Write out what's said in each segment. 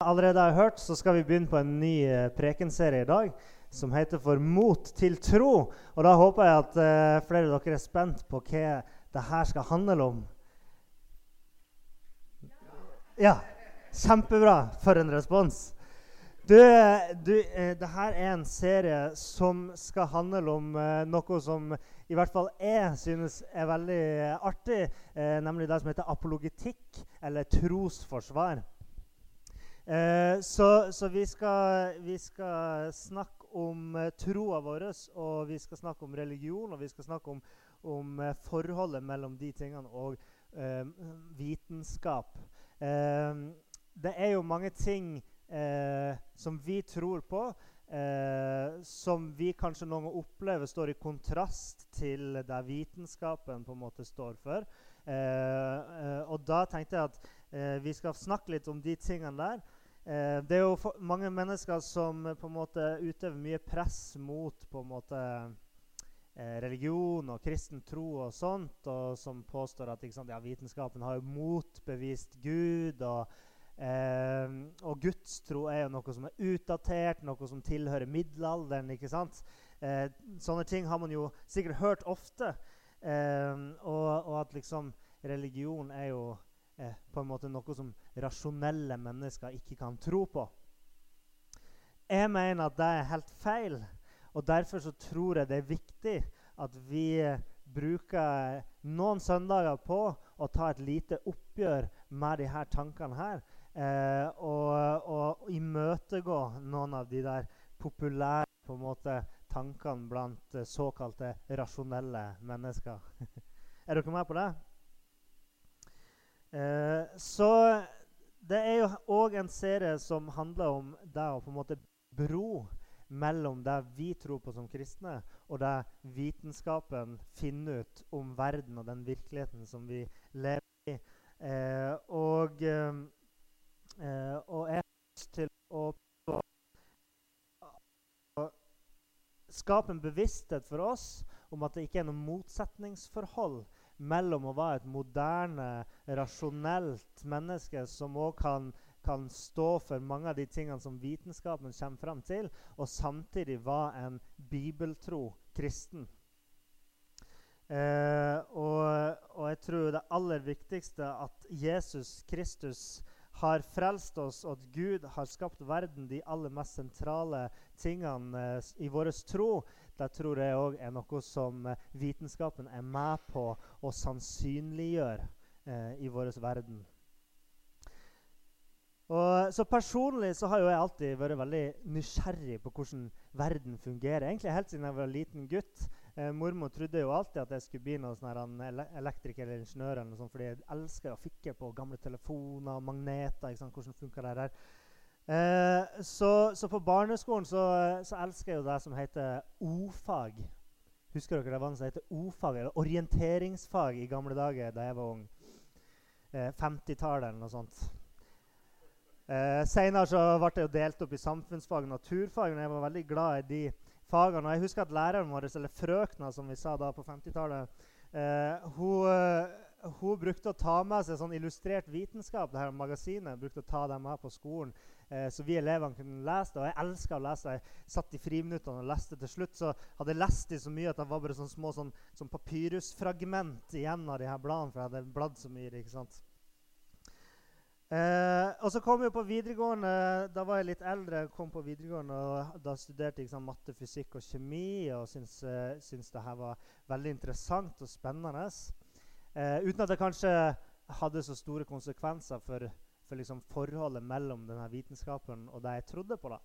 allerede har hørt, så skal vi begynne på en ny eh, prekenserie i dag som heter For mot til tro. Og da håper jeg at uh, flere av dere er spent på hva det her skal handle om. Ja. Kjempebra. For en respons. Du, du uh, det her er en serie som skal handle om uh, noe som i hvert fall jeg synes er veldig artig, nemlig det som heter apologetikk, eller trosforsvar. Eh, så, så vi, skal, vi, skal, snakke om eh, troa vår, og vi skal snakke om religion, og vi skal snakke om, om eh, forholdet mellom de tingene og eh, vitenskap. Eh, det er jo mange ting eh, som vi tror på, som vi kanskje noen ganger opplever står i kontrast til det vitenskapen på en måte står for. og da tenkte jeg at vi skal snakke litt om de tingene der. Eh, det er jo mange mennesker som eh, på en måte utøver mye press mot på en måte eh, religion og kristen tro og sånt, og som påstår at sant, ja, vitenskapen har jo motbevist Gud. og Eh, og gudstro er jo noe som er utdatert, noe som tilhører middelalderen. ikke sant? Eh, sånne ting har man jo sikkert hørt ofte. Eh, og, og, at liksom religion er jo eh, på en måte noe som rasjonelle mennesker ikke kan tro på. Jeg mener at det er helt feil. og Derfor så tror jeg det er viktig at vi bruker noen søndager på å ta et lite oppgjør med de her tankene her. Eh, og, og imøtegå noen av de der populære på en måte, tankene blant såkalte rasjonelle mennesker. er dere med på det? Eh, så det er jo òg en serie som handler om det å på en måte bro mellom det vi tror på som kristne, og det vitenskapen finner ut om verden og den virkeligheten som vi lever i. Eh, og, eh, og jeg har lyst til å, skape en bevissthet for oss om at det ikke er noe motsetningsforhold mellom å være et moderne, rasjonelt menneske som òg kan, kan, stå for mange av de tingene som vitenskapen kommer fram til, og samtidig være en bibeltro kristen. Eh, og, og, jeg tror det aller viktigste at Jesus Kristus har frelst oss, og at Gud har skapt verden, de aller mest sentrale tingene eh, i vår tro, det tror jeg òg er noe som eh, vitenskapen er med på å sannsynliggjøre eh, i vår verden. Og, så Personlig så har jeg alltid vært veldig nysgjerrig på hvordan verden fungerer. Egentlig Helt siden jeg var liten gutt. Eh, mormor trodde jo alltid at jeg skulle bli noe sånn elektriker eller ingeniør. eller noe sånt, fordi jeg elsker å fikke på gamle telefoner og magneter. Hvordan funker det der? Eh, så, så, på barneskolen så, så, elsker jeg jo det som heter o-fag. Husker dere det var noe som heter o-fag, eller orienteringsfag i gamle dager da jeg var ung? Eh, 50-tallet eller noe sånt. Eh, Senere så ble det jo delt opp i samfunnsfag og naturfag, men jeg var veldig glad i de fagene. Og jeg husker at læreren vår, eller frøkna, som vi sa da på 50-tallet, eh, hun hun brukte å ta med seg sånn illustrert vitenskap. det her magasinet, brukte å ta dem med på skolen, eh, Så vi elevene kunne lese det. Og jeg elska å lese. Jeg satt i friminuttene og leste. Til slutt så hadde jeg lest de så mye at det var bare sånne små sånn, sånn papyrusfragment igjen av de her bladene. For jeg hadde bladd så mye. ikke sant? Eh, og så kom jeg på videregående. Da var jeg litt eldre. kom på videregående, og Da studerte jeg matte, fysikk og kjemi og syntes, uh, syntes det her var veldig interessant og spennende. Eh, uten at det kanskje hadde så store konsekvenser for, for liksom forholdet mellom denne vitenskapen og det jeg trodde på. da.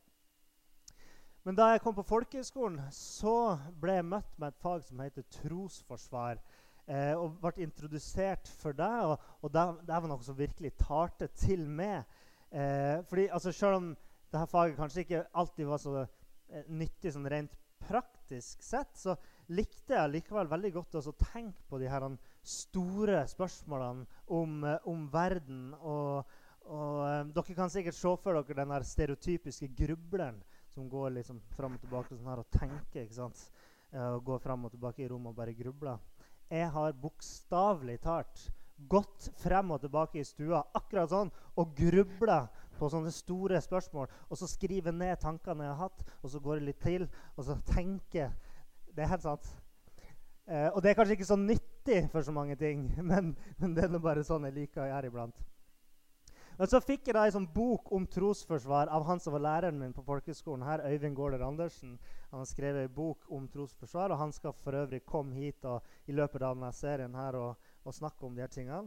Men da jeg kom på folkehøyskolen, så ble jeg møtt med et fag som heter trosforsvar. Eh, og ble introdusert for det, og, og det, det, var noe som virkelig talte til meg. Eh, fordi altså, Selv om dette faget kanskje ikke alltid var så eh, nyttig sånn rent praktisk sett, så likte jeg likevel veldig godt å tenke på de her store spørsmålene om, eh, om verden. Og, og um, Dere kan sikkert se for dere den der stereotypiske grubleren som går liksom fram og tilbake sånn her og tenker. ikke sant? Uh, og går fram og tilbake i rommet og bare grubler. Jeg har bokstavelig talt gått frem og tilbake i stua akkurat sånn og grubla på sånne store spørsmål, og så skriver jeg ned tankene jeg har hatt, og så går jeg litt til, og så tenker Det er helt sant. Eh, og det er kanskje ikke så nyttig for så mange ting, men, men det er bare sånn jeg liker å gjøre iblant. Men så fikk jeg da en sånn bok om trosforsvar av han som var læreren min på folkehøgskolen her, Øyvind Gaarder Andersen. Han har skrevet en bok om trosforsvar, og han skal for øvrig komme hit og, i løpet av denne serien her og, og snakke om de her tingene.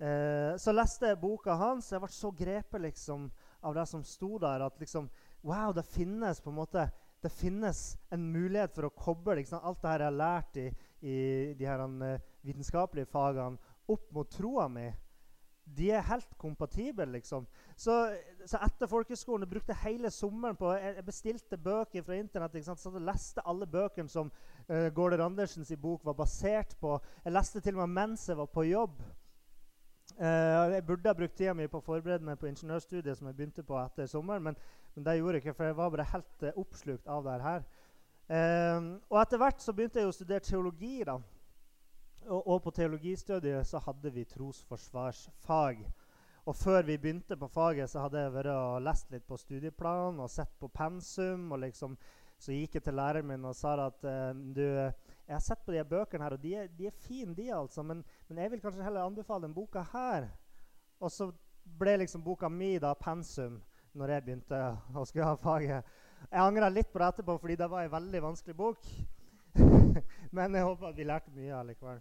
Eh, så leste jeg boka hans. Jeg ble så grepet liksom, av det som sto der, at liksom, wow, det finnes på en måte det finnes en mulighet for å koble liksom, alt det her jeg har lært i, i de her, uh, vitenskapelige fagene, opp mot troa mi de er helt kompatible, liksom. Så, så etter folkehøgskolen brukte hele sommeren på Jeg bestilte bøker fra Internett. ikke sant? Så jeg leste alle bøkene som uh, Gaarder Andersens bok var basert på. Jeg leste til og med mens jeg var på jobb. Uh, jeg burde ha brukt tida mi på å forberede meg på ingeniørstudiet, som jeg begynte på etter sommeren, men, men det gjorde jeg ikke, for jeg var bare helt uh, oppslukt av det her. Uh, og etter hvert så begynte jeg å studere teologi. da. Og, og, på teologistudiet så hadde vi trosforsvarsfag. Og før vi begynte på faget, så hadde jeg vært og lest litt på studieplanen og sett på pensum. og liksom, Så gikk jeg til læreren min og sa at uh, du, jeg har sett på de bøkene her, og de er, de er fine, de, altså, men, men, jeg vil kanskje heller anbefale den boka her. Og så ble liksom boka mi da pensum når jeg begynte å skulle ha faget. Jeg angra litt på det etterpå, fordi det var en veldig vanskelig bok. men jeg håper at vi lærte mye allikevel.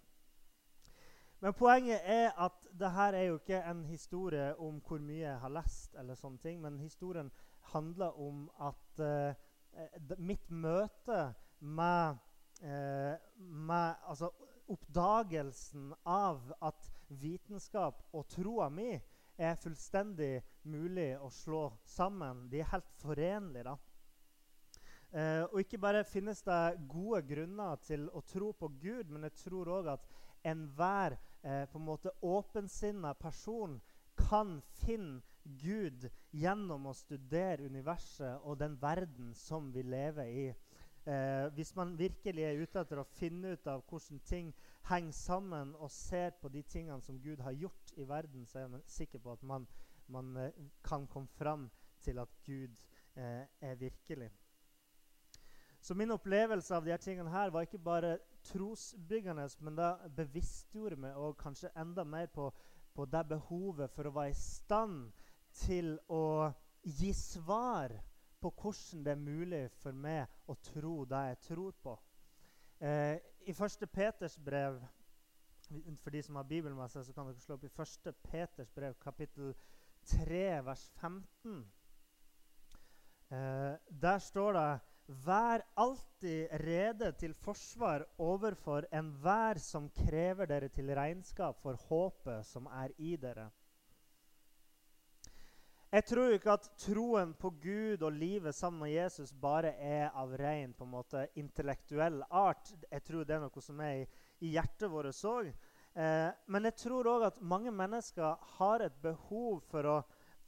Men poenget er at det her er jo ikke en historie om hvor mye jeg har lest, eller sånne ting, men historien handler om at uh, mitt møte med, uh, med altså, oppdagelsen av at vitenskap og troa mi er fullstendig mulig å slå sammen. De er helt forenlige. da. Uh, og ikke bare finnes det gode grunner til å tro på Gud, men jeg tror òg at enhver eh, på en måte åpensinna person kan finne Gud gjennom å studere universet og den verden som vi lever i. Eh, hvis man virkelig er ute etter å finne ut av hvordan ting henger sammen, og ser på de tingene som Gud har gjort i verden, så er man sikker på at man, man eh, kan komme fram til at Gud eh, er virkelig. Så min opplevelse av de her tingene her var ikke bare trosbyggende, men det bevisstgjorde meg og kanskje enda mer på, på det behovet for å være i stand til å gi svar på hvordan det er mulig for meg å tro det jeg tror på. Eh, I første Peters brev For de som har Bibelen med seg, så kan dere slå opp i 1. Peters brev, kapittel 3, vers 15. Eh, der står det Vær alltid rede til forsvar overfor enhver som krever dere til regnskap for håpet som er i dere. Jeg tror ikke at troen på Gud og livet sammen med Jesus bare er av ren på en måte, intellektuell art. Jeg tror det er noe som er i, hjertet vårt òg. Eh, men jeg tror òg at mange mennesker har et behov for å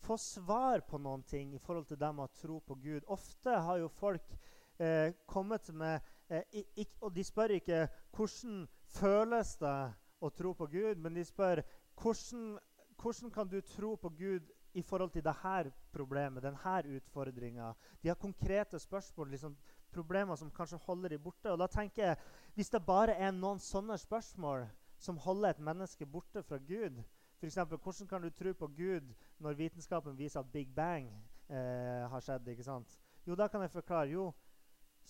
få svar på noen ting i forhold til det med å tro på Gud. Ofte har jo folk eh, kommet med eh, ikk, Og de spør ikke hvordan føles det å tro på Gud, men de spør hvordan, hvordan kan du tro på Gud i forhold til dette problemet, denne utfordringa. De har konkrete spørsmål, liksom, problemer som kanskje holder dem borte. Og da tenker jeg, Hvis det bare er noen sånne spørsmål som holder et menneske borte fra Gud, F.eks.: Hvordan kan du tro på Gud når vitenskapen viser at Big Bang eh, har skjedd? ikke sant? Jo, da kan jeg forklare. Jo,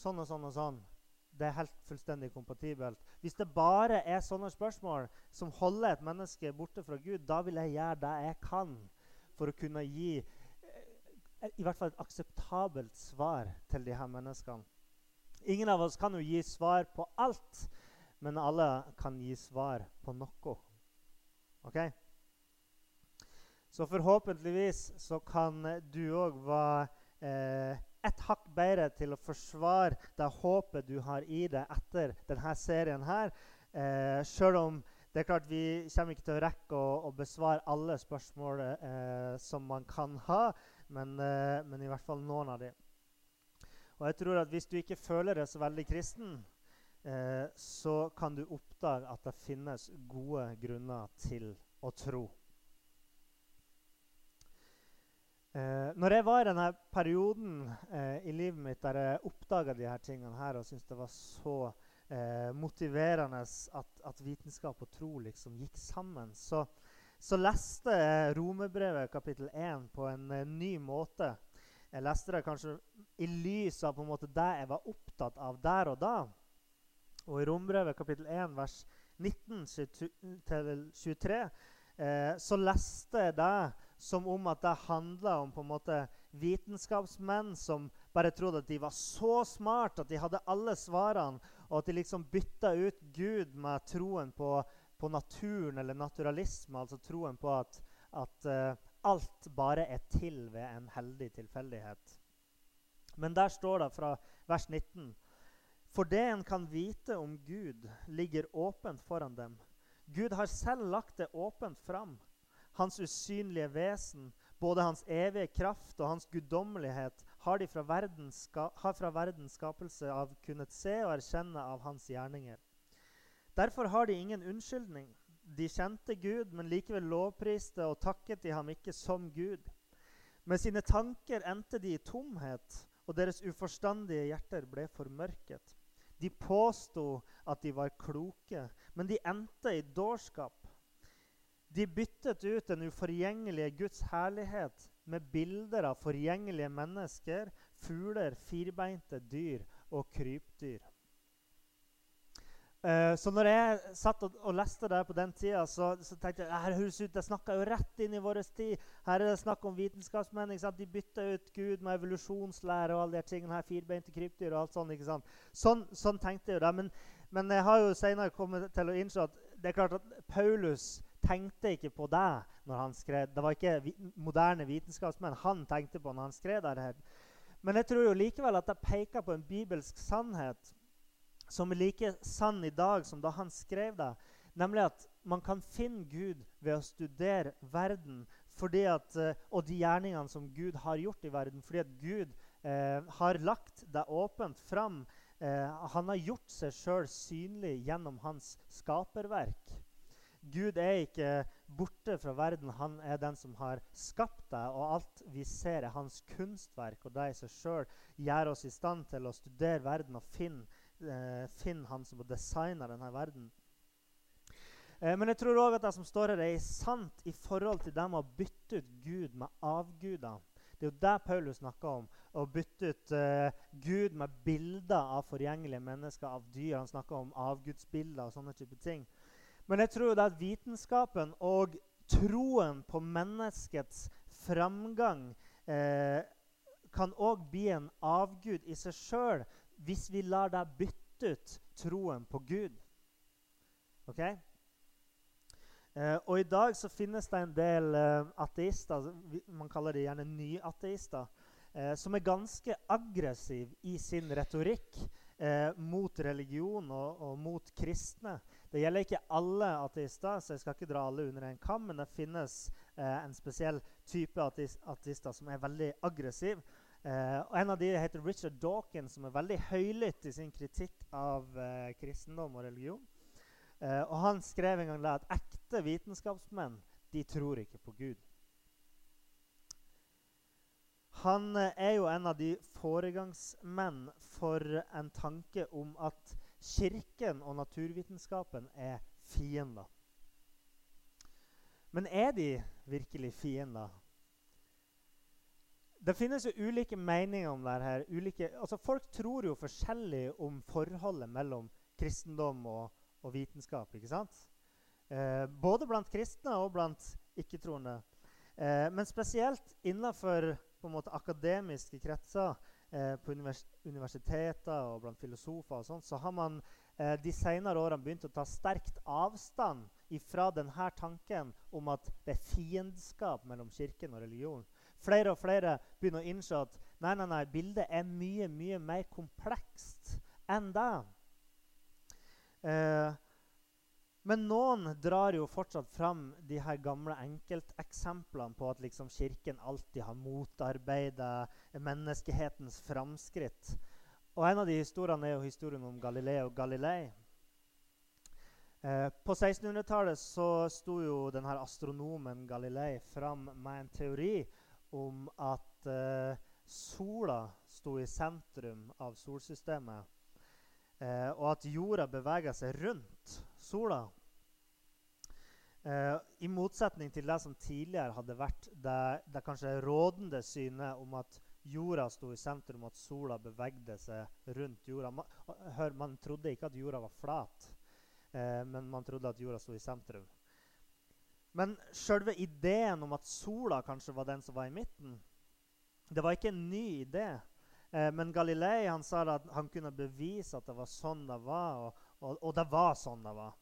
sånn og sånn og sånn. Det er helt fullstendig kompatibelt. Hvis det bare er sånne spørsmål som holder et menneske borte fra Gud, da vil jeg gjøre det jeg kan for å kunne gi eh, i hvert fall et akseptabelt svar til de her menneskene. Ingen av oss kan jo gi svar på alt, men alle kan gi svar på noe. Ok? Så forhåpentligvis så kan du òg være eh, ett hakk bedre til å forsvare det håpet du har i deg etter denne serien her. Eh, selv om det er klart vi kommer ikke til å rekke å, å besvare alle spørsmål eh, som man kan ha, men, eh, men, i hvert fall noen av dem. Og jeg tror at Hvis du ikke føler deg så veldig kristen, eh, så kan du oppdage at det finnes gode grunner til å tro. Eh, når jeg var i denne perioden eh, i livet mitt der jeg oppdaga her tingene her og syntes det var så eh, motiverende at, at, vitenskap og tro liksom gikk sammen, så, så leste jeg Romerbrevet kapittel 1 på en, eh, ny måte. Jeg leste det kanskje i lys av på en måte det jeg var opptatt av der og da. Og i Rombrevet kapittel 1 vers 19-23 eh, så leste jeg det som om at det handla om på en måte vitenskapsmenn som bare trodde at de var så smart at de hadde alle svarene, og at de liksom bytta ut Gud med troen på, på naturen eller naturalisme, altså troen på at, at uh, alt bare er til ved en heldig tilfeldighet. Men der står det fra vers 19.: For det en kan vite om Gud, ligger åpent foran dem. Gud har selv lagt det åpent fram hans usynlige vesen, både hans evige kraft og hans guddommelighet, har de fra verdens, har fra verdens skapelse av kunnet se og erkjenne av hans gjerninger. Derfor har de ingen unnskyldning. De kjente Gud, men likevel lovpriste og takket de ham ikke som Gud. Med sine tanker endte de i tomhet, og deres uforstandige hjerter ble formørket. De påsto at de var kloke, men de endte i dårskap. De byttet ut den uforgjengelige Guds herlighet med bilder av forgjengelige mennesker, fugler, firbeinte dyr og krypdyr. Uh, så når jeg satt og, og leste det på den tida, så, så tenkte jeg her høres ut, det snakka jo rett inn i vår tid. Her er det snakk om vitenskapsmenn. De bytta ut Gud med evolusjonslære og alle de tingene her, firbeinte krypdyr og alt sånt. ikke sant? Sånn, sånn tenkte jeg jo det. Men, men jeg har jo senere kommet til å innse at det er klart at Paulus tenkte ikke på det når han skrev. Det var ikke moderne vitenskapsmenn han tenkte på når han skrev det. Men jeg tror jo likevel at det peker på en bibelsk sannhet som er like sann i dag som da han skrev det. Nemlig at man kan finne Gud ved å studere verden at, eh, og de gjerningene som Gud har gjort i verden. Fordi at Gud eh, har lagt det åpent fram. Eh, han har gjort seg sjøl synlig gjennom hans skaperverk. Gud er ikke borte fra verden. Han er den som har skapt deg, og alt vi ser, er hans kunstverk. Og det i seg sjøl gjør oss i stand til å studere verden og finne, eh, finne han som har designa denne verden. Eh, men jeg tror òg at det som står her, er sant i forhold til det med å bytte ut Gud med avguder. Det er jo det Paulus snakker om. Å bytte ut uh, Gud med bilder av forgjengelige mennesker, av dyr. Han snakker om avgudsbilder og sånne type ting. Men jeg tror det at vitenskapen og troen på menneskets framgang eh, kan òg bli en avgud i seg sjøl hvis vi lar det bytte ut troen på Gud. Ok? Eh, og I dag så finnes det en del eh, ateister, man kaller de gjerne nyateister, eh, som er ganske aggressive i sin retorikk eh, mot religion og, og, mot kristne. Det gjelder ikke alle ateister, så jeg skal ikke dra alle under en kam, men det finnes eh, en spesiell type ateister som er veldig aggressiv. Eh, og En av de heter Richard Dawkins, som er veldig høylytt i sin kritikk av eh, kristendom og religion. Eh, og Han skrev en gang at ekte vitenskapsmenn de tror ikke på Gud. Han eh, er jo en av de foregangsmenn for en tanke om at Kirken og naturvitenskapen er fiender. Men er de virkelig fiender? Det finnes jo ulike meninger om dette. Ulike, altså folk tror jo forskjellig om forholdet mellom kristendom og, og vitenskap. ikke sant? Eh, både blant kristne og blant ikke-troende. Eh, men spesielt måte akademiske kretser, eh, på univers universiteter og blant filosofer, og sånt, så har man eh, de senere årene begynt å ta sterkt avstand fra denne tanken om at det er fiendskap mellom kirken og religion. Flere og flere begynner å innse at nei, nei, nei, bildet er mye mye mer komplekst enn det. Eh, men noen drar jo fortsatt fram de her gamle enkelteksemplene på at liksom Kirken alltid har motarbeida menneskehetens framskritt. Og En av de historiene er jo historien om Galileo Galilei. Eh, på 1600-tallet så sto jo denne astronomen Galilei fram med en teori om at eh, sola sto i sentrum av solsystemet, eh, og at jorda beveger seg rundt sola. Eh, I motsetning til det som tidligere hadde vært det, det kanskje rådende synet om at jorda sto i sentrum, at sola bevegde seg rundt jorda. Man, hør, man trodde ikke at jorda var flat, eh, men man trodde at jorda sto i sentrum. Men selve ideen om at sola kanskje var den som var i midten, det var ikke en ny idé. Eh, men Galilei han sa at han kunne bevise at det var sånn det var, og, og, og det var sånn det var.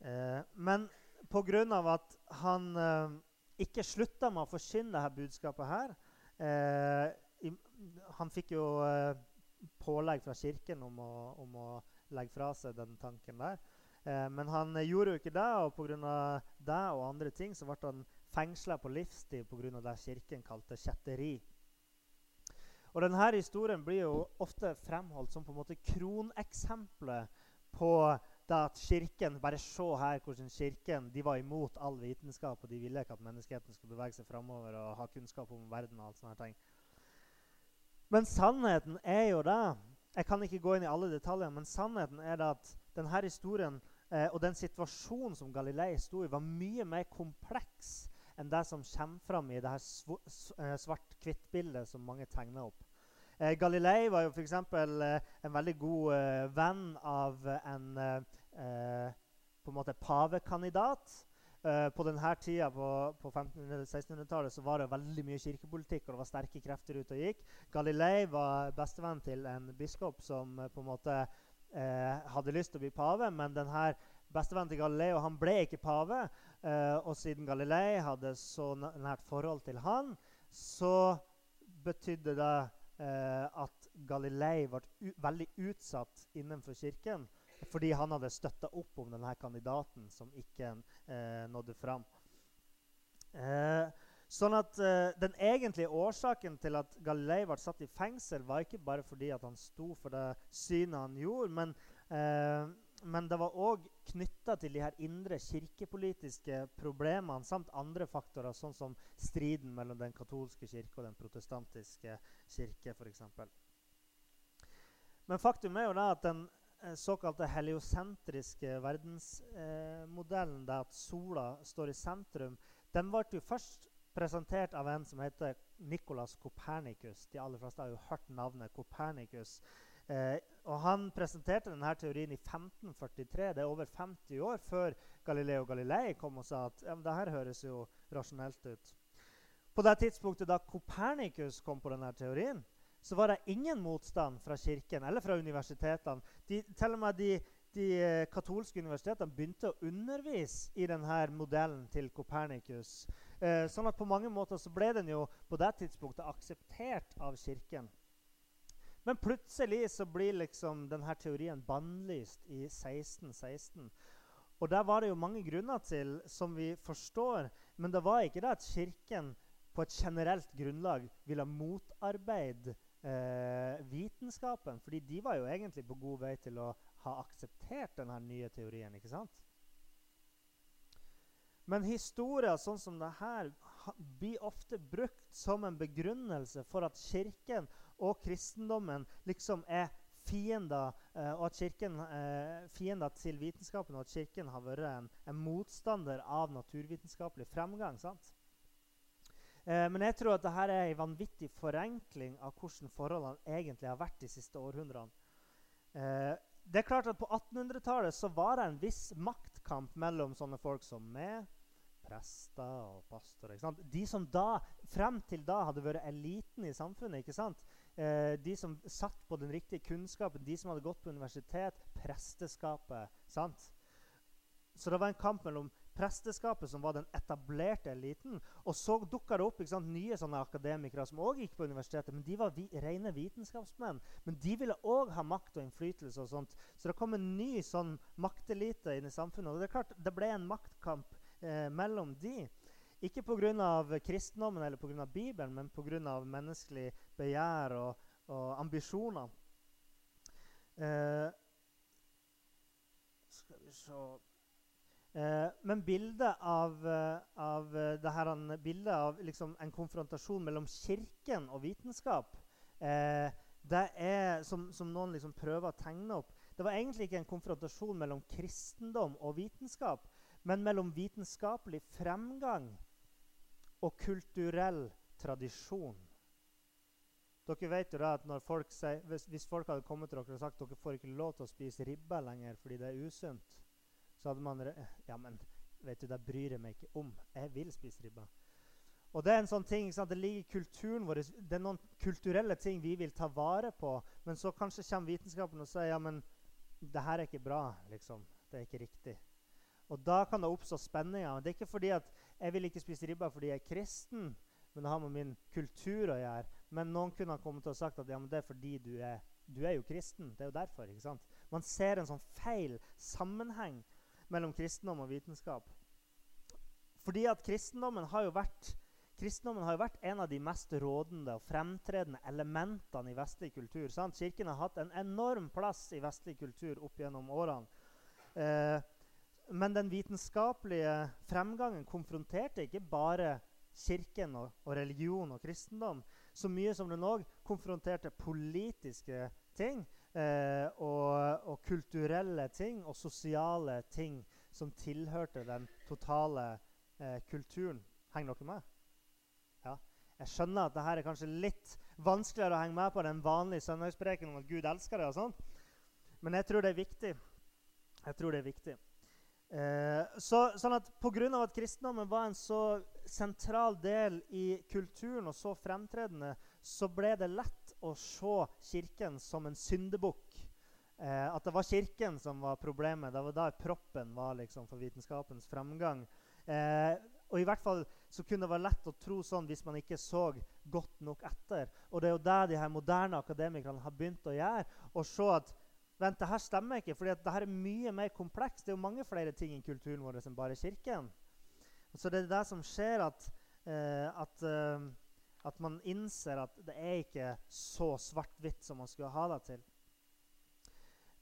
Eh, men pga. at han eh, ikke slutta med å forkynne dette budskapet her Han fikk jo pålegg fra Kirken om å, om å, legge fra seg den tanken der. Men han gjorde jo ikke det, og pga. det og andre ting så ble han fengsla på livstid pga. det Kirken kalte kjetteri. Og denne historien blir jo ofte fremholdt som på en måte kroneksempelet på det at kirken, Bare se her hvordan kirken de var imot all vitenskap, og de ville ikke at menneskeheten skulle bevege seg framover og ha kunnskap om verden. og alt sånne ting. Men sannheten er jo det Jeg kan ikke gå inn i alle detaljer, men sannheten er det at denne historien eh, og den situasjonen som Galilei sto i, var mye mer kompleks enn det som kommer fram i det her eh, svart-hvitt-bildet som mange tegner opp. Eh, Galilei var jo f.eks. Eh, en veldig god eh, venn av en eh, på en måte pavekandidat. Eh, på denne tida på, på 1500-1600-tallet så var det veldig mye kirkepolitikk, og det var sterke krefter ute og gikk. Galilei var bestevenn til en biskop som eh, på en måte hadde lyst til å bli pave, men denne bestevennen til Galilei, og han ble ikke pave. og siden Galilei hadde så nært forhold til han, så betydde det eh, at Galilei ble veldig utsatt innenfor kirken fordi han hadde støtta opp om denne kandidaten som ikke eh, nådde fram. Eh, sånn at eh, Den egentlige årsaken til at Galilei ble satt i fengsel, var ikke bare fordi han sto for det synet han gjorde, men, eh, men det var òg knytta til de her indre kirkepolitiske problemene samt andre faktorer, sånn som striden mellom den katolske kirke og den protestantiske kirke. Eksempel. Men faktum er jo da at den eh, såkalte heliosentriske verdensmodellen, eh, der at sola står i sentrum, den ble jo først presentert av en som heter Nicolas Copernicus. De aller fleste har jo hørt navnet Copernicus. Eh, og Han presenterte denne teorien i 1543. Det er over 50 år før Galileo Galilei kom og sa at ja, det her høres jo rasjonelt ut. På det tidspunktet da Kopernikus kom på denne teorien, så var det ingen motstand fra kirken eller fra universitetene. De, til og med de, de eh, katolske universitetene begynte å undervise i denne modellen til Kopernikus. Eh, sånn at på mange måter så ble den jo på det tidspunktet akseptert av kirken. Men plutselig så blir liksom denne teorien bannlyst i 1616. Og der var det jo mange grunner til, som vi forstår. Men det var ikke det at Kirken på et generelt grunnlag ville motarbeide eh, vitenskapen. fordi de var jo egentlig på god vei til å ha akseptert denne nye teorien. ikke sant? Men historier sånn som dette blir ofte brukt som en begrunnelse for at Kirken og kristendommen liksom er fiender, eh, og at kirken, eh, fiender til vitenskapen, og at Kirken har vært en, en motstander av naturvitenskapelig fremgang. sant? Eh, men jeg tror at dette er en vanvittig forenkling av hvordan forholdene egentlig har vært de siste århundrene. Det er klart at På 1800-tallet var det en viss maktkamp mellom sånne folk som meg, prester og pastorer. De som da, frem til da hadde vært eliten i samfunnet. ikke sant? Eh, de som satt på den riktige kunnskapen, de som hadde gått på universitet, presteskapet. sant? Så det var en kamp mellom presteskapet, som var den etablerte eliten. Og så dukka det opp sant, nye sånne akademikere som òg gikk på universitetet. Men de var vi, rene vitenskapsmenn. Men de ville òg ha makt og innflytelse. og sånt. Så det kom en ny sånn maktelite inn i samfunnet. Og det er klart, det ble en maktkamp eh, mellom de. Ikke pga. kristendommen eller på grunn av Bibelen, men pga. menneskelig begjær og, og ambisjoner. Eh, skal vi se Eh, men bildet av, eh, av, eh, her, bildet av liksom, en konfrontasjon mellom kirken og vitenskap eh, det er, som, som noen liksom prøver å tegne opp Det var egentlig ikke en konfrontasjon mellom kristendom og vitenskap, men mellom vitenskapelig fremgang og kulturell tradisjon. Dere vet jo da at folk sier, hvis, hvis, folk hadde kommet til dere og sagt at dere får ikke lov til å spise ribbe lenger fordi det er usunt, så hadde man Ja, men vet du, det bryr jeg meg ikke om. Jeg vil spise ribbe. Og Det er en sånn ting, det ligger i kulturen vår. Det er noen kulturelle ting vi vil ta vare på. Men så kanskje kommer vitenskapen og sier ja, men det her er ikke bra. liksom. Det er ikke riktig. Og Da kan det oppstå spenninger. Det er ikke fordi at jeg vil ikke spise ribba fordi jeg er kristen, men det har med min kultur å gjøre. Men noen kunne ha kommet til å sagt at ja, det er fordi du er, du er jo kristen. Det er jo derfor. ikke sant? Man ser en sånn feil sammenheng mellom kristendom og vitenskap. Fordi at kristendommen har jo vært har jo vært en av de mest rådende og fremtredende elementene i vestlig kultur. Sant? Kirken har hatt en enorm plass i vestlig kultur opp gjennom årene. Eh, men den vitenskapelige fremgangen konfronterte ikke bare Kirken og, og religion og kristendom, så mye som den òg konfronterte politiske ting eh, og, og, kulturelle ting og sosiale ting som tilhørte den totale eh, kulturen. Henger dere med? Ja. Jeg skjønner at dette er kanskje litt vanskeligere å henge med på den vanlige søndagspreken om at Gud elsker deg. og sånn. Men jeg tror det er viktig. Jeg tror det er viktig. Eh, så, sånn at Pga. at kristendommen var en så sentral del i kulturen og så fremtredende, så ble det lett å se Kirken som en syndebukk. Eh, at det var Kirken som var problemet. Det var da proppen var liksom for vitenskapens fremgang. Eh, og i hvert fall så kunne det være lett å tro sånn hvis man ikke så godt nok etter. Og det er jo det de her moderne akademikerne har begynt å gjøre. Å se at Vent, det her stemmer ikke, for det her er mye mer komplekst. Det er jo mange flere ting i kulturen vår enn bare Kirken. Så det er det som skjer, at, eh, at, eh, at, man innser at det er ikke så svart-hvitt som man skulle ha det til.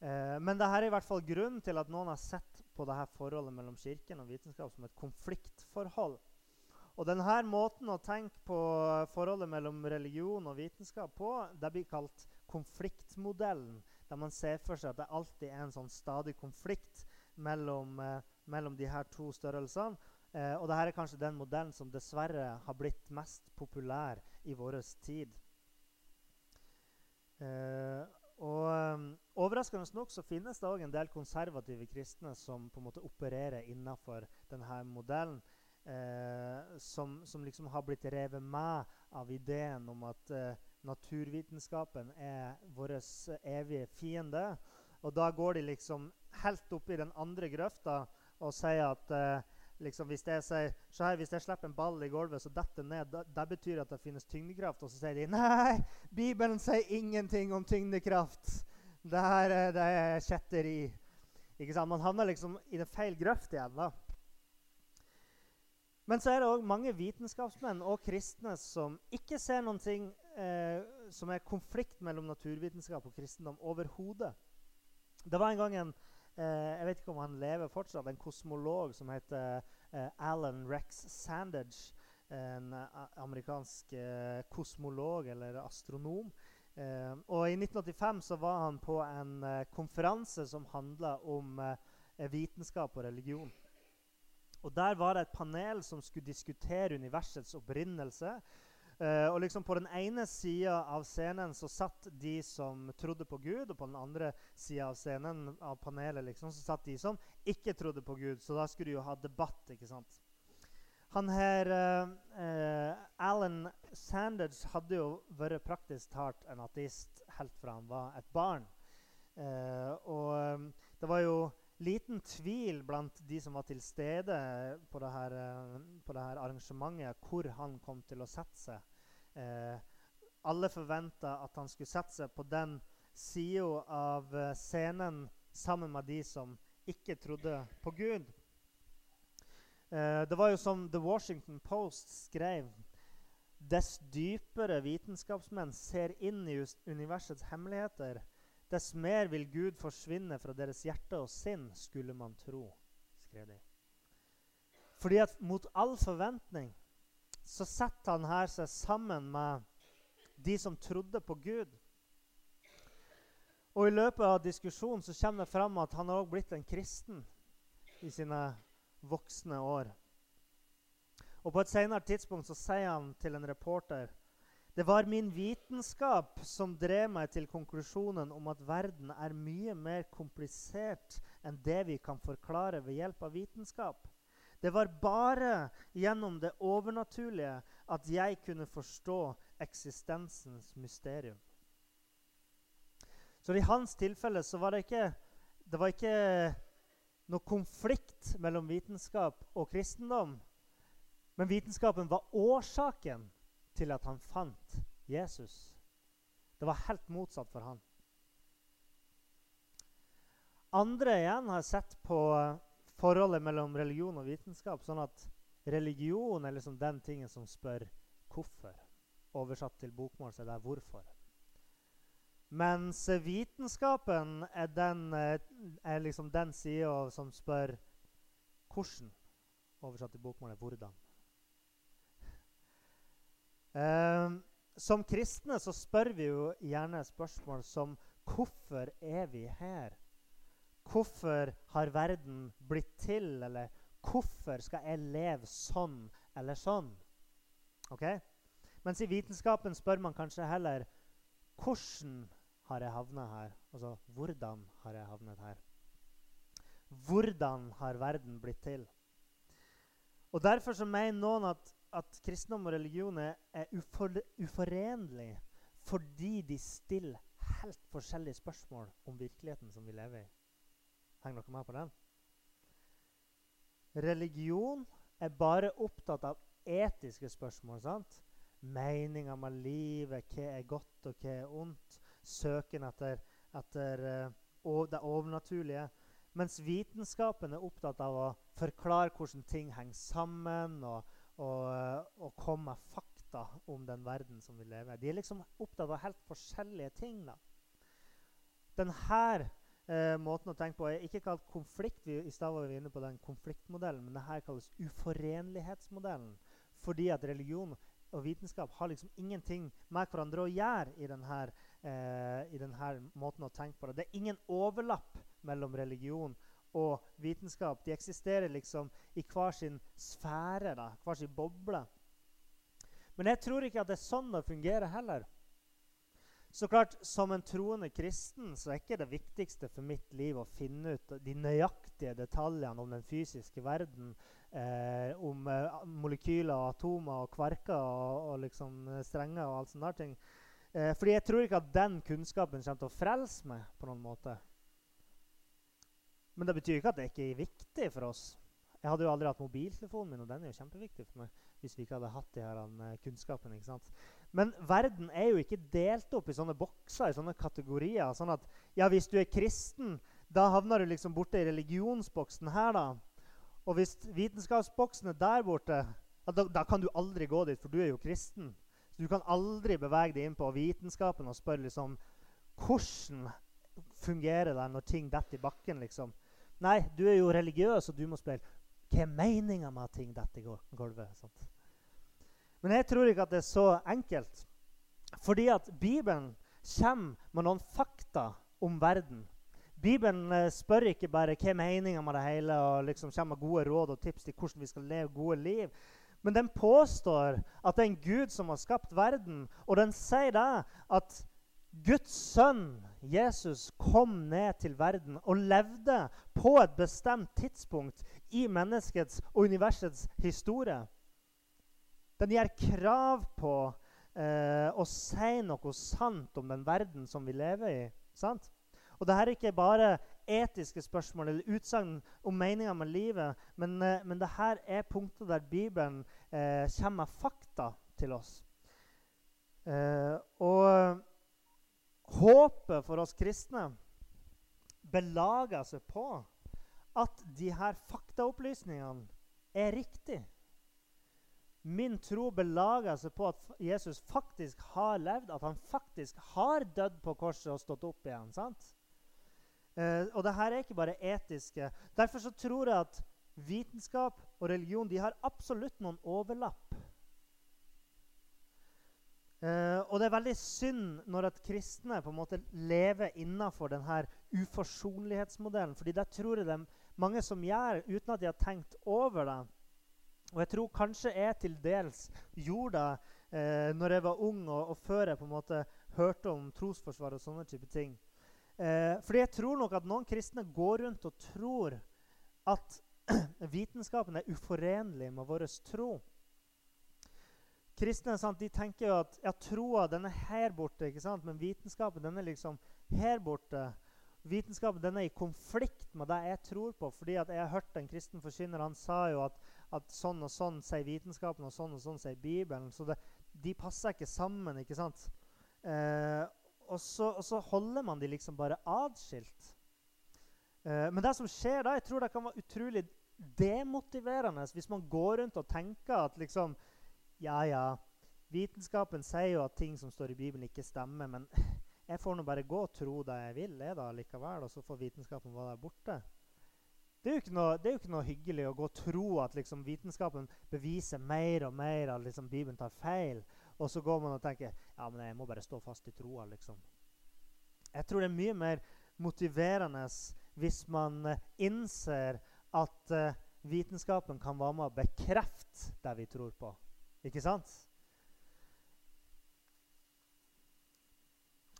Eh, men her er i hvert fall grunnen til at noen har sett på det her forholdet mellom Kirken og vitenskap som et konfliktforhold. Og denne måten å tenke på forholdet mellom religion og vitenskap på, det blir kalt konfliktmodellen der man ser for seg at det alltid er en sånn stadig konflikt mellom, eh, mellom de her to størrelsene. Eh, og dette er kanskje den modellen som dessverre har blitt mest populær i vår tid. Eh, og um, Overraskende nok så finnes det òg en del konservative kristne som på en måte opererer innafor denne modellen. Eh, som, som, liksom har blitt revet med av ideen om at eh, naturvitenskapen er vår evige fiende. Og da går de liksom helt opp i den andre grøfta og sier at eh, liksom hvis, jeg sier, her, hvis jeg slipper en ball i gulvet, så detter ned, det, det betyr at det finnes tyngdekraft. Og så sier de nei, Bibelen sier ingenting om tyngdekraft. Det her det er kjetteri. Ikke sant? Man havner liksom i den feil grøft igjen. da. Men så er det òg mange vitenskapsmenn og kristne som ikke ser noen ting eh, som er konflikt mellom naturvitenskap og kristendom overhodet. Det var en gang en eh, jeg vet ikke om han lever fortsatt, en kosmolog som heter eh, Alan Rex Sandage. En eh, amerikansk eh, kosmolog eller astronom. Eh, og I 1985 så var han på en konferanse som handla om vitenskap og religion. Og Der var det et panel som skulle diskutere universets opprinnelse. Uh, og liksom På den ene sida av scenen så satt de som trodde på Gud, og på den andre sida av scenen av panelet liksom, så satt de som ikke trodde på Gud. Så da skulle de jo ha debatt. ikke sant? Han her, uh, uh, Alan Sanders hadde jo vært praktisk talt en ateist helt fra han var et barn. og um, det var jo liten tvil blant de som var til stede på det her, på dette arrangementet, hvor han kom til å sette seg. Eh, alle forventa at han skulle sette seg på den sida av eh, scenen sammen med de som ikke trodde på Gud. Eh, det var jo som The Washington Post skrev Dess dypere vitenskapsmenn ser inn i universets hemmeligheter, Dess mer vil Gud forsvinne fra deres hjerte og sinn, skulle man tro, skrev de. Fordi at mot all forventning så setter han her seg sammen med de som trodde på Gud. Og I løpet av diskusjonen så kommer det fram at han har blitt en kristen i sine voksne år. Og På et senere tidspunkt så sier han til en reporter det var min vitenskap som drev meg til konklusjonen om at verden er mye mer komplisert enn det vi kan forklare ved hjelp av vitenskap. Det var bare gjennom det overnaturlige at jeg kunne forstå eksistensens mysterium. Så i hans tilfelle så var det ikke, det var ikke noe konflikt mellom vitenskap og kristendom. Men vitenskapen var årsaken til at han fant Jesus. Det var helt motsatt for han. Andre igjen har sett på forholdet mellom religion og vitenskap sånn at religion er liksom den tingen som spør hvorfor. Oversatt til bokmål så er det 'hvorfor'. Mens vitenskapen er, den, er liksom den sida som spør 'hvordan'. Oversatt til bokmål er 'hvordan'. Eh, som kristne så spør vi jo gjerne spørsmål som Hvorfor er vi her? Hvorfor har verden blitt til? Eller hvorfor skal jeg leve sånn eller sånn? Ok? Mens i vitenskapen spør man kanskje heller hvordan har jeg havna her? Altså hvordan har jeg havnet her? Hvordan har verden blitt til? Og Derfor så mener noen at at kristendom og religion er ufor, uforenlig fordi de stiller helt forskjellige spørsmål om virkeligheten som vi lever i. Henger dere med på den? Religion er bare opptatt av etiske spørsmål. sant? Meninga med livet, hva er godt og hva er ondt. Søken etter, etter uh, det overnaturlige. Mens vitenskapen er opptatt av å forklare hvordan ting henger sammen. og og, og komme med fakta om den verden som vi lever i. De er liksom opptatt av helt forskjellige ting. da. Denne eh, måten å tenke på er ikke kalt konflikt. Vi, I stad var vi inne på den konfliktmodellen, men dette kalles uforenlighetsmodellen. Fordi at religion og vitenskap har liksom ingenting med hverandre å gjøre i denne, eh, i denne måten å tenke på det. Det er ingen overlapp mellom religion og vitenskap. De eksisterer liksom i hver sin sfære, da, hver sin boble. Men jeg tror ikke at det er sånn det fungerer heller. Så klart, Som en troende kristen så er ikke det viktigste for mitt liv å finne ut de nøyaktige detaljene om den fysiske verden, eh, om eh, molekyler, og atomer og kvarker og, og liksom eh, strenger og alt sånne ting. Eh, fordi jeg tror ikke at den kunnskapen kommer til å frelse meg på noen måte. Men det betyr ikke at det ikke er viktig for oss. Jeg hadde jo aldri hatt mobiltelefonen min, og den er jo kjempeviktig for meg. hvis vi ikke hadde hatt de her uh, kunnskapen, ikke sant? Men verden er jo ikke delt opp i sånne bokser, i sånne kategorier. sånn at ja, hvis du er kristen, da havner du liksom borte i religionsboksen her. da. Og hvis vitenskapsboksen er der borte, da, da, kan du aldri gå dit, for du er jo kristen. Så du kan aldri bevege deg inn på vitenskapen og spørre liksom hvordan fungerer det når ting detter i bakken. liksom. Nei, du er jo religiøs, og du må spille. hva er meninga med at ting detter i gulvet. Sant? Men jeg tror ikke at det er så enkelt. Fordi at Bibelen kommer med noen fakta om verden. Bibelen eh, spør ikke bare hva er meninga med det hele, og liksom kommer med gode råd og tips til hvordan vi skal leve gode liv. Men den påstår at det er en Gud som har skapt verden. Og den sier da at Guds sønn Jesus kom ned til verden og levde på et bestemt tidspunkt i menneskets og universets historie. Den gjør krav på eh, å si noe sant om den verden som vi lever i. sant? Og Dette er ikke bare etiske spørsmål eller utsagn om meninga med livet, men, eh, men dette er punkter der Bibelen eh, kommer med fakta til oss. Eh, og Håpet for oss kristne belager seg på at de her faktaopplysningene er riktige. Min tro belager seg på at Jesus faktisk har levd, at han faktisk har dødd på korset og stått opp igjen. sant? Eh, og det her er ikke bare etiske. Derfor så tror jeg at vitenskap og religion de har absolutt noen overlapp. Uh, og det er veldig synd når at kristne på en måte lever innafor denne uforsonlighetsmodellen. fordi det tror jeg det er mange som gjør uten at de har tenkt over det. Og jeg tror kanskje jeg til dels gjorde det uh, når jeg var ung, og, og, før jeg på en måte hørte om trosforsvar og sånne type ting. Uh, fordi jeg tror nok at noen kristne går rundt og tror at vitenskapen er uforenlig med vår tro. Kristne sant, de tenker jo at ja, troa er her borte, ikke sant? men vitenskapen den er liksom her borte. Vitenskapen den er i konflikt med det jeg tror på. fordi at Jeg har hørt en kristen forkynner han sa jo at, at, sånn og sånn sier vitenskapen, og sånn og sånn sier Bibelen. Så det, de passer ikke sammen. ikke sant? Eh, og, så, og, så, holder man de liksom bare atskilt. Eh, men det som skjer da, jeg tror det kan være utrolig demotiverende hvis man går rundt og tenker at liksom ja, ja. Vitenskapen sier jo at ting som står i Bibelen, ikke stemmer. Men jeg får nå bare gå og tro det jeg vil, jeg da, likevel, og så får vitenskapen være der borte. Det er, noe, det er, jo ikke noe, hyggelig å gå og tro at liksom, vitenskapen beviser mer og mer at liksom, Bibelen tar feil. Og så går man og tenker ja, men jeg må bare stå fast i troa. Liksom. Jeg tror det er mye mer motiverende hvis man uh, innser at uh, vitenskapen kan være med å bekrefte det vi tror på. Ikke sant?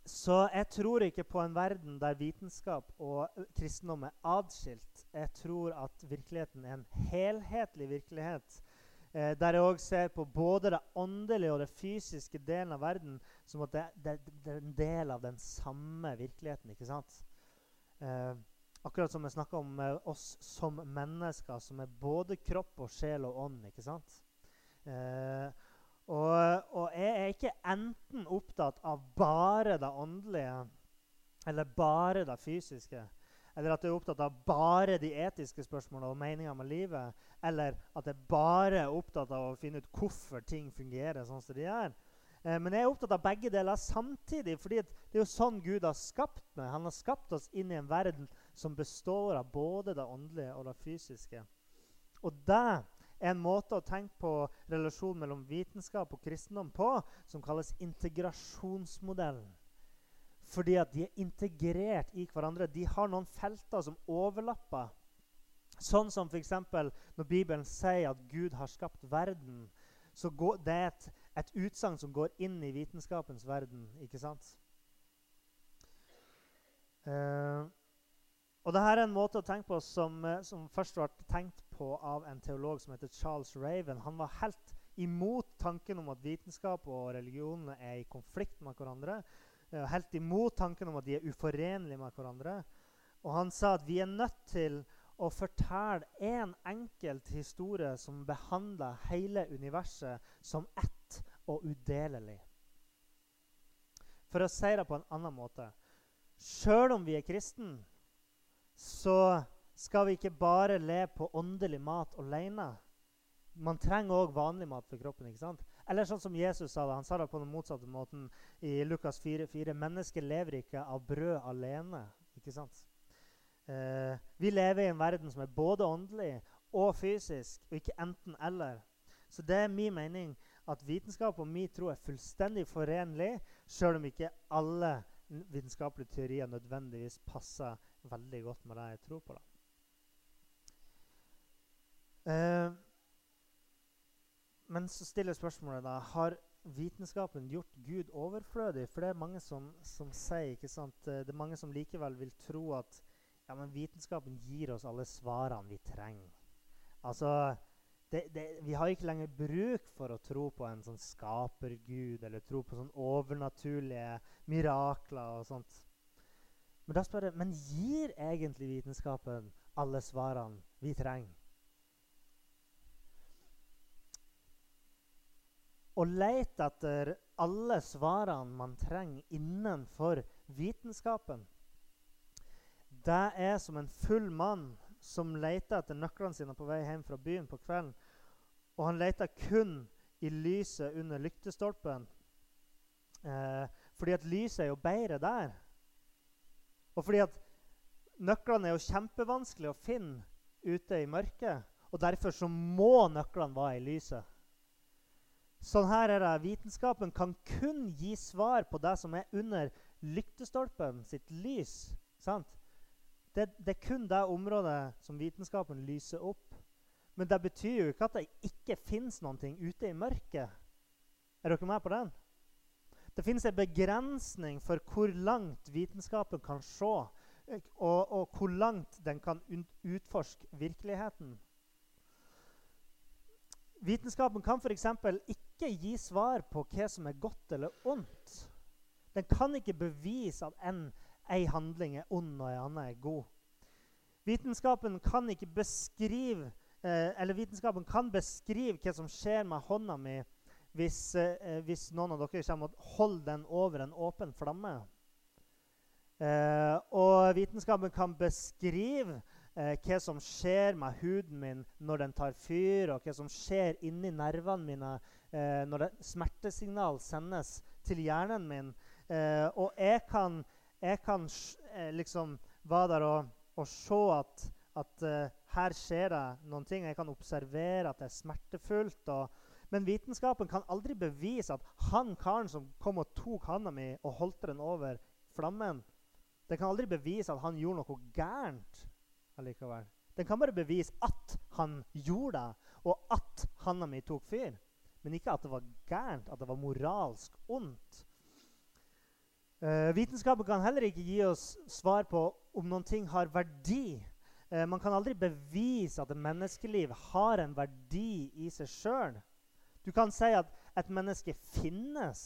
Så jeg tror ikke på en verden der vitenskap og kristendom er adskilt. Jeg tror at virkeligheten er en helhetlig virkelighet. Eh, der jeg òg ser på både det åndelige og det fysiske delen av verden som at det, det, det er en del av den samme virkeligheten. ikke sant? Eh, akkurat som jeg snakka om eh, oss som mennesker, som er både kropp og sjel og ånd. ikke sant? Eh, og, og, jeg er ikke enten opptatt av bare det åndelige eller bare det fysiske. Eller at jeg er opptatt av bare de etiske spørsmålene og meninga med livet. Eller at jeg bare er opptatt av å finne ut hvorfor ting fungerer sånn som de gjør. Eh, men jeg er opptatt av begge deler samtidig. fordi det er jo sånn Gud har skapt meg. Han har skapt oss inn i en verden som består av både det åndelige og det fysiske. Og det en måte å tenke på relasjonen mellom vitenskap og kristendom på som kalles integrasjonsmodellen. Fordi at de er integrert i hverandre. De har noen felter som overlapper. Sånn som f.eks. når Bibelen sier at Gud har skapt verden. så går, Det er et, et utsagn som går inn i vitenskapens verden. ikke sant? Uh, og dette er en måte å tenke på som, eh, som først ble tenkt på av en teolog som heter Charles Raven. Han var helt imot tanken om at vitenskap og religionene er i konflikt med hverandre. Eh, helt imot tanken om at de er uforenlige med hverandre. Og han sa at vi er nødt til å fortelle én en enkelt historie som behandler hele universet som ett og udelelig. For å si det på en annen måte Sjøl om vi er kristne, så skal vi ikke bare leve på åndelig mat alene. Man trenger òg vanlig mat for kroppen. ikke sant? Eller sånn som Jesus sa det. Han sa det på den motsatte måten i Lukas 4,4. Mennesket lever ikke av brød alene. ikke sant? Eh, vi lever i en verden som er både åndelig og fysisk, og ikke enten-eller. Så det er min mening at vitenskap og min tro er fullstendig forenlig, sjøl om ikke alle vitenskapelige teorier nødvendigvis passer veldig godt med det jeg tror på. Eh, men så stiller spørsmålet da Har vitenskapen gjort Gud overflødig? For det er mange som, som sier ikke sant? Eh, det er mange som likevel vil tro at ja, men vitenskapen gir oss alle svarene vi trenger. Altså, det, det, vi har ikke lenger bruk for å tro på en sånn skapergud eller tro på sånn overnaturlige mirakler og sånt. Men da spør jeg men gir egentlig vitenskapen alle svarene vi trenger? Å lete etter alle svarene man trenger innenfor vitenskapen, det er som en full mann som leter etter nøklene sine på vei hjem fra byen på kvelden. Og han leter kun i lyset under lyktestolpen. Eh, fordi at lyset er jo bedre der. Og fordi at nøklene er jo kjempevanskelig å finne ute i mørket. Og derfor så må nøklene være i lyset. Sånn her er det. Vitenskapen kan kun gi svar på det som er under lyktestolpen sitt lys. Sant? Det, det, er kun det området som vitenskapen lyser opp. Men det betyr jo ikke at det ikke fins noe ute i mørket. Er dere med på den? Det finnes en begrensning for hvor langt vitenskapen kan se, og, og hvor langt den kan utforske virkeligheten. Vitenskapen kan f.eks. ikke gi svar på hva som er godt eller ondt. Den kan ikke bevise at en, en handling er ond og en annen er god. Vitenskapen kan beskrive eh, vitenskapen kan beskrive hva som skjer med hånda mi hvis, eh, hvis, noen av dere kommer og holder den over en åpen flamme. Eh, og vitenskapen kan beskrive eh, hva som skjer med huden min når den tar fyr, og hva som skjer inni nervene mine eh, når det, smertesignal sendes til hjernen min. Eh, og jeg kan, jeg kan eh, liksom være der og, og se at, at her skjer det noen ting. Jeg kan observere at det er smertefullt. og men vitenskapen kan aldri bevise at han karen som kom og tok handa mi og holdt den over flammen Den kan aldri bevise at han gjorde noe gærent allikevel. Den kan bare bevise at han gjorde det, og at handa mi tok fyr. Men ikke at det var gærent, at det var moralsk ondt. Uh, vitenskapen kan heller ikke gi oss svar på om noen ting har verdi. Uh, man kan aldri bevise at et menneskeliv har en verdi i seg sjøl. Du kan si at et menneske finnes,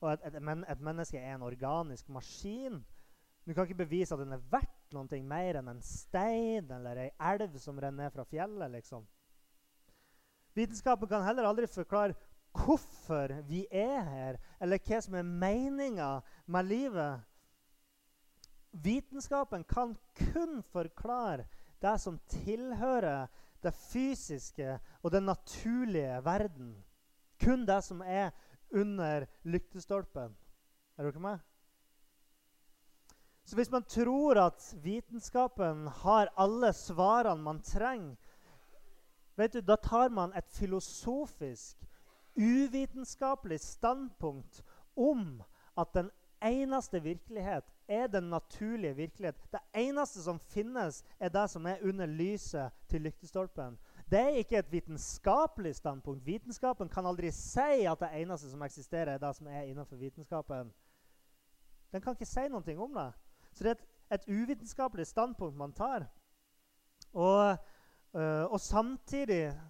og at et, men, et, menneske er en organisk maskin. Du kan ikke bevise at den er verdt noe mer enn en stein eller ei elv som renner ned fra fjellet. liksom. Vitenskapen kan heller aldri forklare hvorfor vi er her, eller hva som er meninga med livet. Vitenskapen kan kun forklare det som tilhører det fysiske og den naturlige verden. Kun det som er under lyktestolpen. Er dere med? Så hvis man tror at vitenskapen har alle svarene man trenger, vet du, da tar man et filosofisk, uvitenskapelig standpunkt om at den eneste virkelighet er den naturlige virkelighet. Det eneste som finnes, er det som er under lyset til lyktestolpen. Det er ikke et vitenskapelig standpunkt. Vitenskapen kan aldri si at det eneste som eksisterer, er det som er innenfor vitenskapen. Den kan ikke si noe om det. Så det er et, et uvitenskapelig standpunkt man tar. Og, øh, og, samtidig,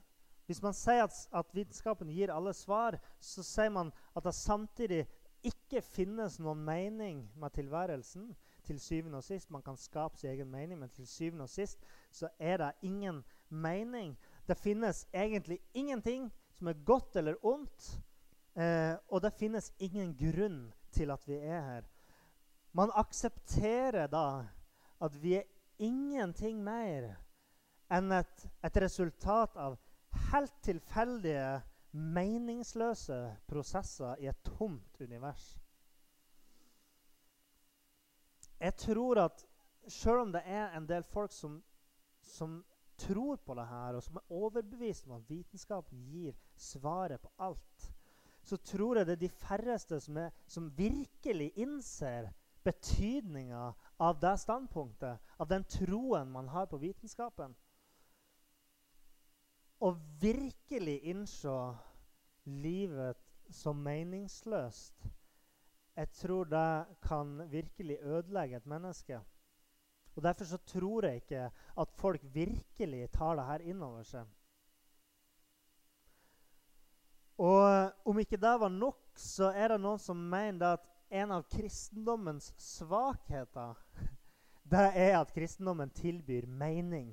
hvis man sier at, at, vitenskapen gir alle svar, så sier man at det samtidig ikke finnes noen mening med tilværelsen. Til syvende og sist, Man kan skape sin egen mening, men til syvende og sist så er det ingen mening. Det finnes egentlig ingenting som er godt eller ondt. Eh, og det finnes ingen grunn til at vi er her. Man aksepterer da at vi er ingenting mer enn et, et resultat av helt tilfeldige, meningsløse prosesser i et tomt univers. Jeg tror at selv om det er en del folk som, som tror på det her, og som er overbevist om at vitenskapen gir svaret på alt, så tror jeg det er de færreste som, er, som virkelig innser betydninga av det standpunktet, av den troen man har på vitenskapen. Å virkelig innse livet som meningsløst, jeg tror det kan virkelig ødelegge et menneske. Og Derfor så tror jeg ikke at folk virkelig tar det her inn over seg. Og om ikke det var nok, så er det noen som mener at en av kristendommens svakheter det er at kristendommen tilbyr mening.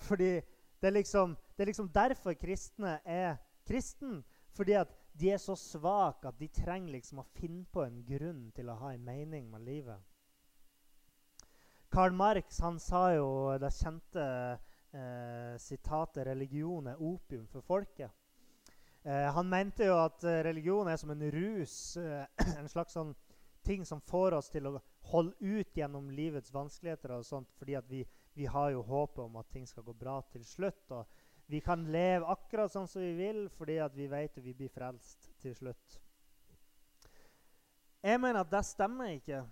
Fordi det er liksom, det er liksom derfor kristne er kristen. Fordi at de er så svake at de trenger liksom å finne på en grunn til å ha en mening med livet. Karl Marx han sa jo det kjente eh, sitatet 'religion er opium for folket'. Eh, han mente jo at eh, religion er som en rus, eh, en slags sånn ting som får oss til å holde ut gjennom livets vanskeligheter. og sånt, Fordi at vi, vi har jo håpet om at ting skal gå bra til slutt. Og vi kan leve akkurat sånn som vi vil fordi at vi vet at vi blir frelst til slutt. Jeg mener at det stemmer ikke.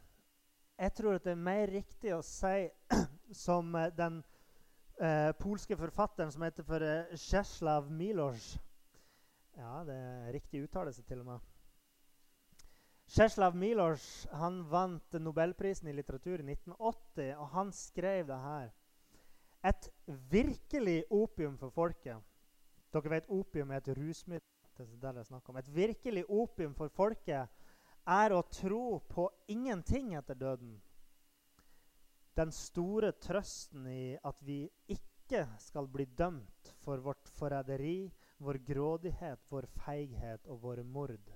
Jeg tror at det er mer riktig å si som eh, den eh, polske forfatteren som heter for eh, Czeslaw Milosz. Ja, det er riktig uttalelse til og med. Czeslaw Milosz han vant Nobelprisen i litteratur i 1980, og han skrev det her. Et virkelig opium for folket Dere vet opium er et rusmiddel. Et virkelig opium for folket er å tro på ingenting etter døden. Den store trøsten i at vi ikke skal bli dømt for vårt forræderi, vår grådighet, vår feighet og våre mord.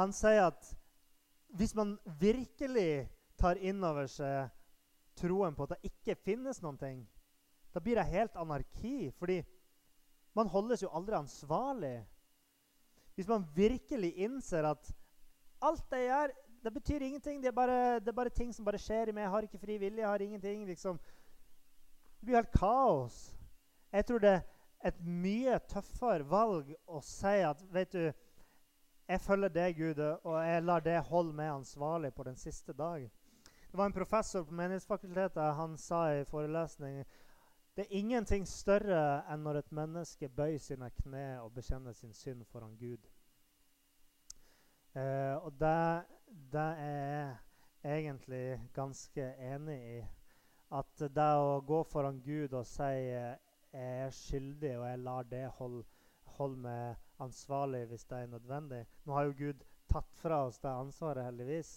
Han sier at hvis man virkelig tar inn over seg troen på at det ikke finnes noen ting, da blir det helt anarki. Fordi man holdes jo aldri ansvarlig. Hvis man virkelig innser at alt det jeg gjør, det betyr ingenting. Det er, bare, det er bare ting som bare skjer i meg. Jeg har ikke fri vilje. jeg har ingenting, liksom. Det blir helt kaos. Jeg tror det er et mye tøffere valg å si at vet du, jeg følger deg, Gud, og jeg lar det holde meg ansvarlig på den siste dag. Det var en professor på Menighetsfakultetet han sa i forelesning det er ingenting større enn når et menneske bøyer sine kne og bekjenner sin synd foran Gud. Eh, og det, det, er jeg egentlig ganske enig i. At det å gå foran Gud og si jeg er skyldig, og jeg lar det holde, holde meg ansvarlig hvis det er nødvendig. Nå har jo Gud tatt fra oss det ansvaret, heldigvis.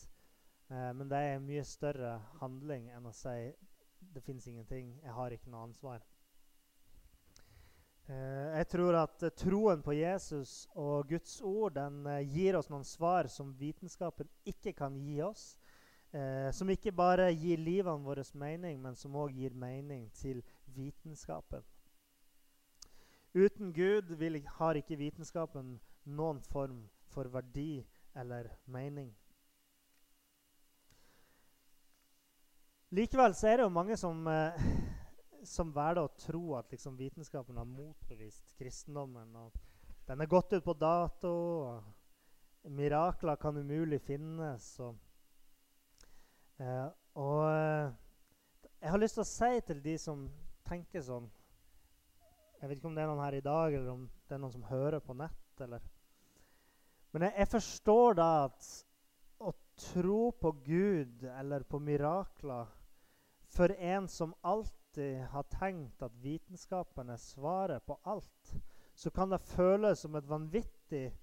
Eh, men det er en mye større handling enn å si det fins ingenting, jeg har ikke noe ansvar. Eh, jeg tror at eh, troen på Jesus og Guds ord den eh, gir oss noen svar som vitenskapen ikke kan gi oss. Som ikke bare gir livene våre mening, men som òg gir mening til vitenskapen. Uten Gud vil, har ikke vitenskapen noen form for verdi eller mening. Likevel så er det jo mange som, eh, som velger å tro at liksom, vitenskapen har motbevist kristendommen. og Den er gått ut på dato. og Mirakler kan umulig finnes. Og, eh, og eh, jeg har lyst til å si til de som tenker sånn jeg vet ikke om det er noen her i dag, eller om det er noen som hører på nett. Eller. Men jeg, jeg forstår da at å tro på Gud eller på mirakler for en som alltid har tenkt at vitenskapen er svaret på alt, så kan det føles som et vanvittig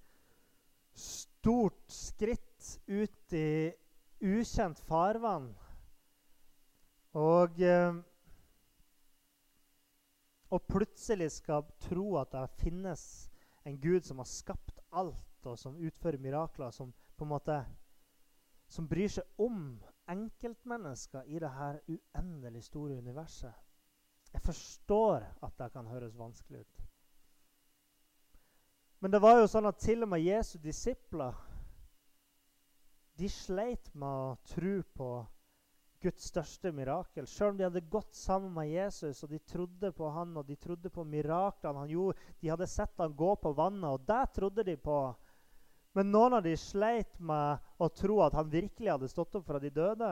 stort skritt ut i ukjent farvann. Og eh, og plutselig skal tro at det finnes en Gud som har skapt alt, og som utfører mirakler, som på en måte som bryr seg om enkeltmennesker i det her uendelig store universet. Jeg forstår at det kan høres vanskelig ut. Men det var jo sånn at til og med Jesu disipler de sleit med å tro på Guds største mirakel. Selv om de hadde gått sammen med Jesus og de trodde på han og de trodde på miraklene han gjorde. De hadde sett han gå på vannet, og det trodde de på. Men noen av de sleit med å tro at han virkelig hadde stått opp fra de døde.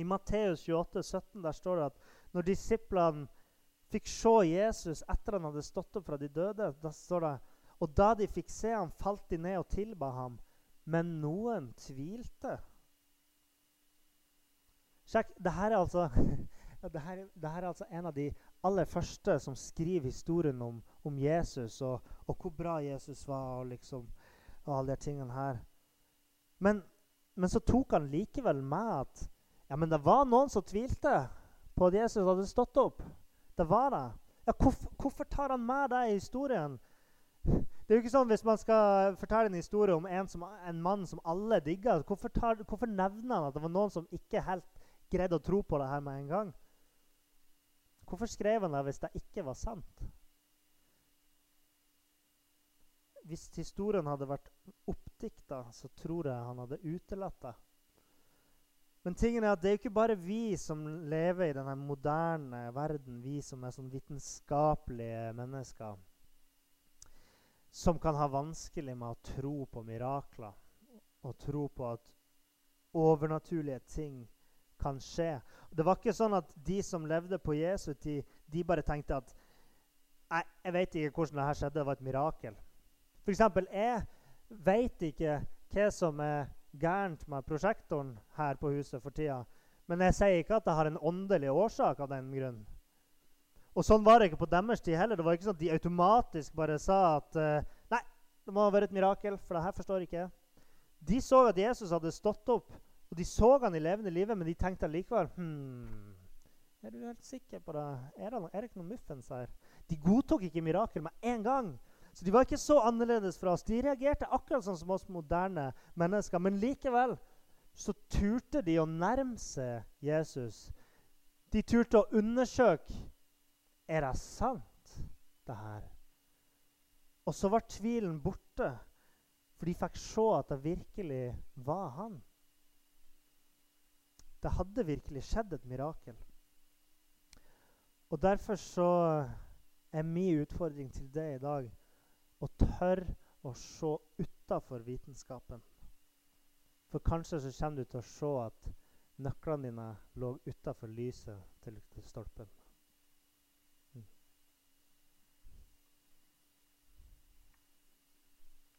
I Matteus 28, 17 der står det at når disiplene fikk se Jesus etter han hadde stått opp fra de døde, da står det og da de fikk se ham, falt de ned og tilba ham. Men noen tvilte. Sjekk, det her er altså det her, det her, er altså en av de aller første som skriver historien om, om Jesus og, og, hvor bra Jesus var og, liksom, og alle de tingene her. Men, men, så tok han likevel med at ja, men det var noen som tvilte på at Jesus hadde stått opp. Det var det. Ja, hvorfor, hvorfor tar han med det i historien? Det er jo ikke sånn Hvis man skal fortelle en historie om en, som, en mann som alle digga, hvorfor, hvorfor nevner han at det var noen som ikke helt greide å tro på det her med en gang. Hvorfor skrev han det hvis det ikke var sant? Hvis historien hadde vært oppdikta, så tror jeg han hadde utelatt det. Men tingen er at det er ikke bare vi som lever i denne moderne verden, vi som er sånn vitenskapelige mennesker, som kan ha vanskelig med å tro på mirakler og tro på at overnaturlige ting kan skje. Det var ikke sånn at de som levde på Jesu tid, de bare tenkte at Nei, jeg vet ikke hvordan det her skjedde. Det var et mirakel. Eksempel, jeg vet ikke hva som er gærent med prosjektoren her på huset for tida. Men jeg sier ikke at det har en åndelig årsak av den grunn. Og sånn var det ikke på deres tid heller. Det var ikke sånn at De automatisk bare sa at uh, nei, det må ha vært et mirakel, for det her forstår ikke jeg. De så at Jesus hadde stått opp, og de så han i levende livet, men de tenkte likevel Hm, Er du helt sikker på det? Er det, er det ikke noe muffens her? De godtok ikke mirakel med en gang. Så de var ikke så annerledes fra oss. De reagerte akkurat sånn som oss moderne mennesker. Men likevel så turte de å nærme seg Jesus. De turte å undersøke er det sant, det her. Og så var tvilen borte, for de fikk se at det virkelig var han. Det hadde virkelig skjedd et mirakel. Og Derfor så er min utfordring til deg i dag og tør å se utafor vitenskapen. For kanskje så kommer du til å se at nøklene dine lå utafor lyset til stolpen.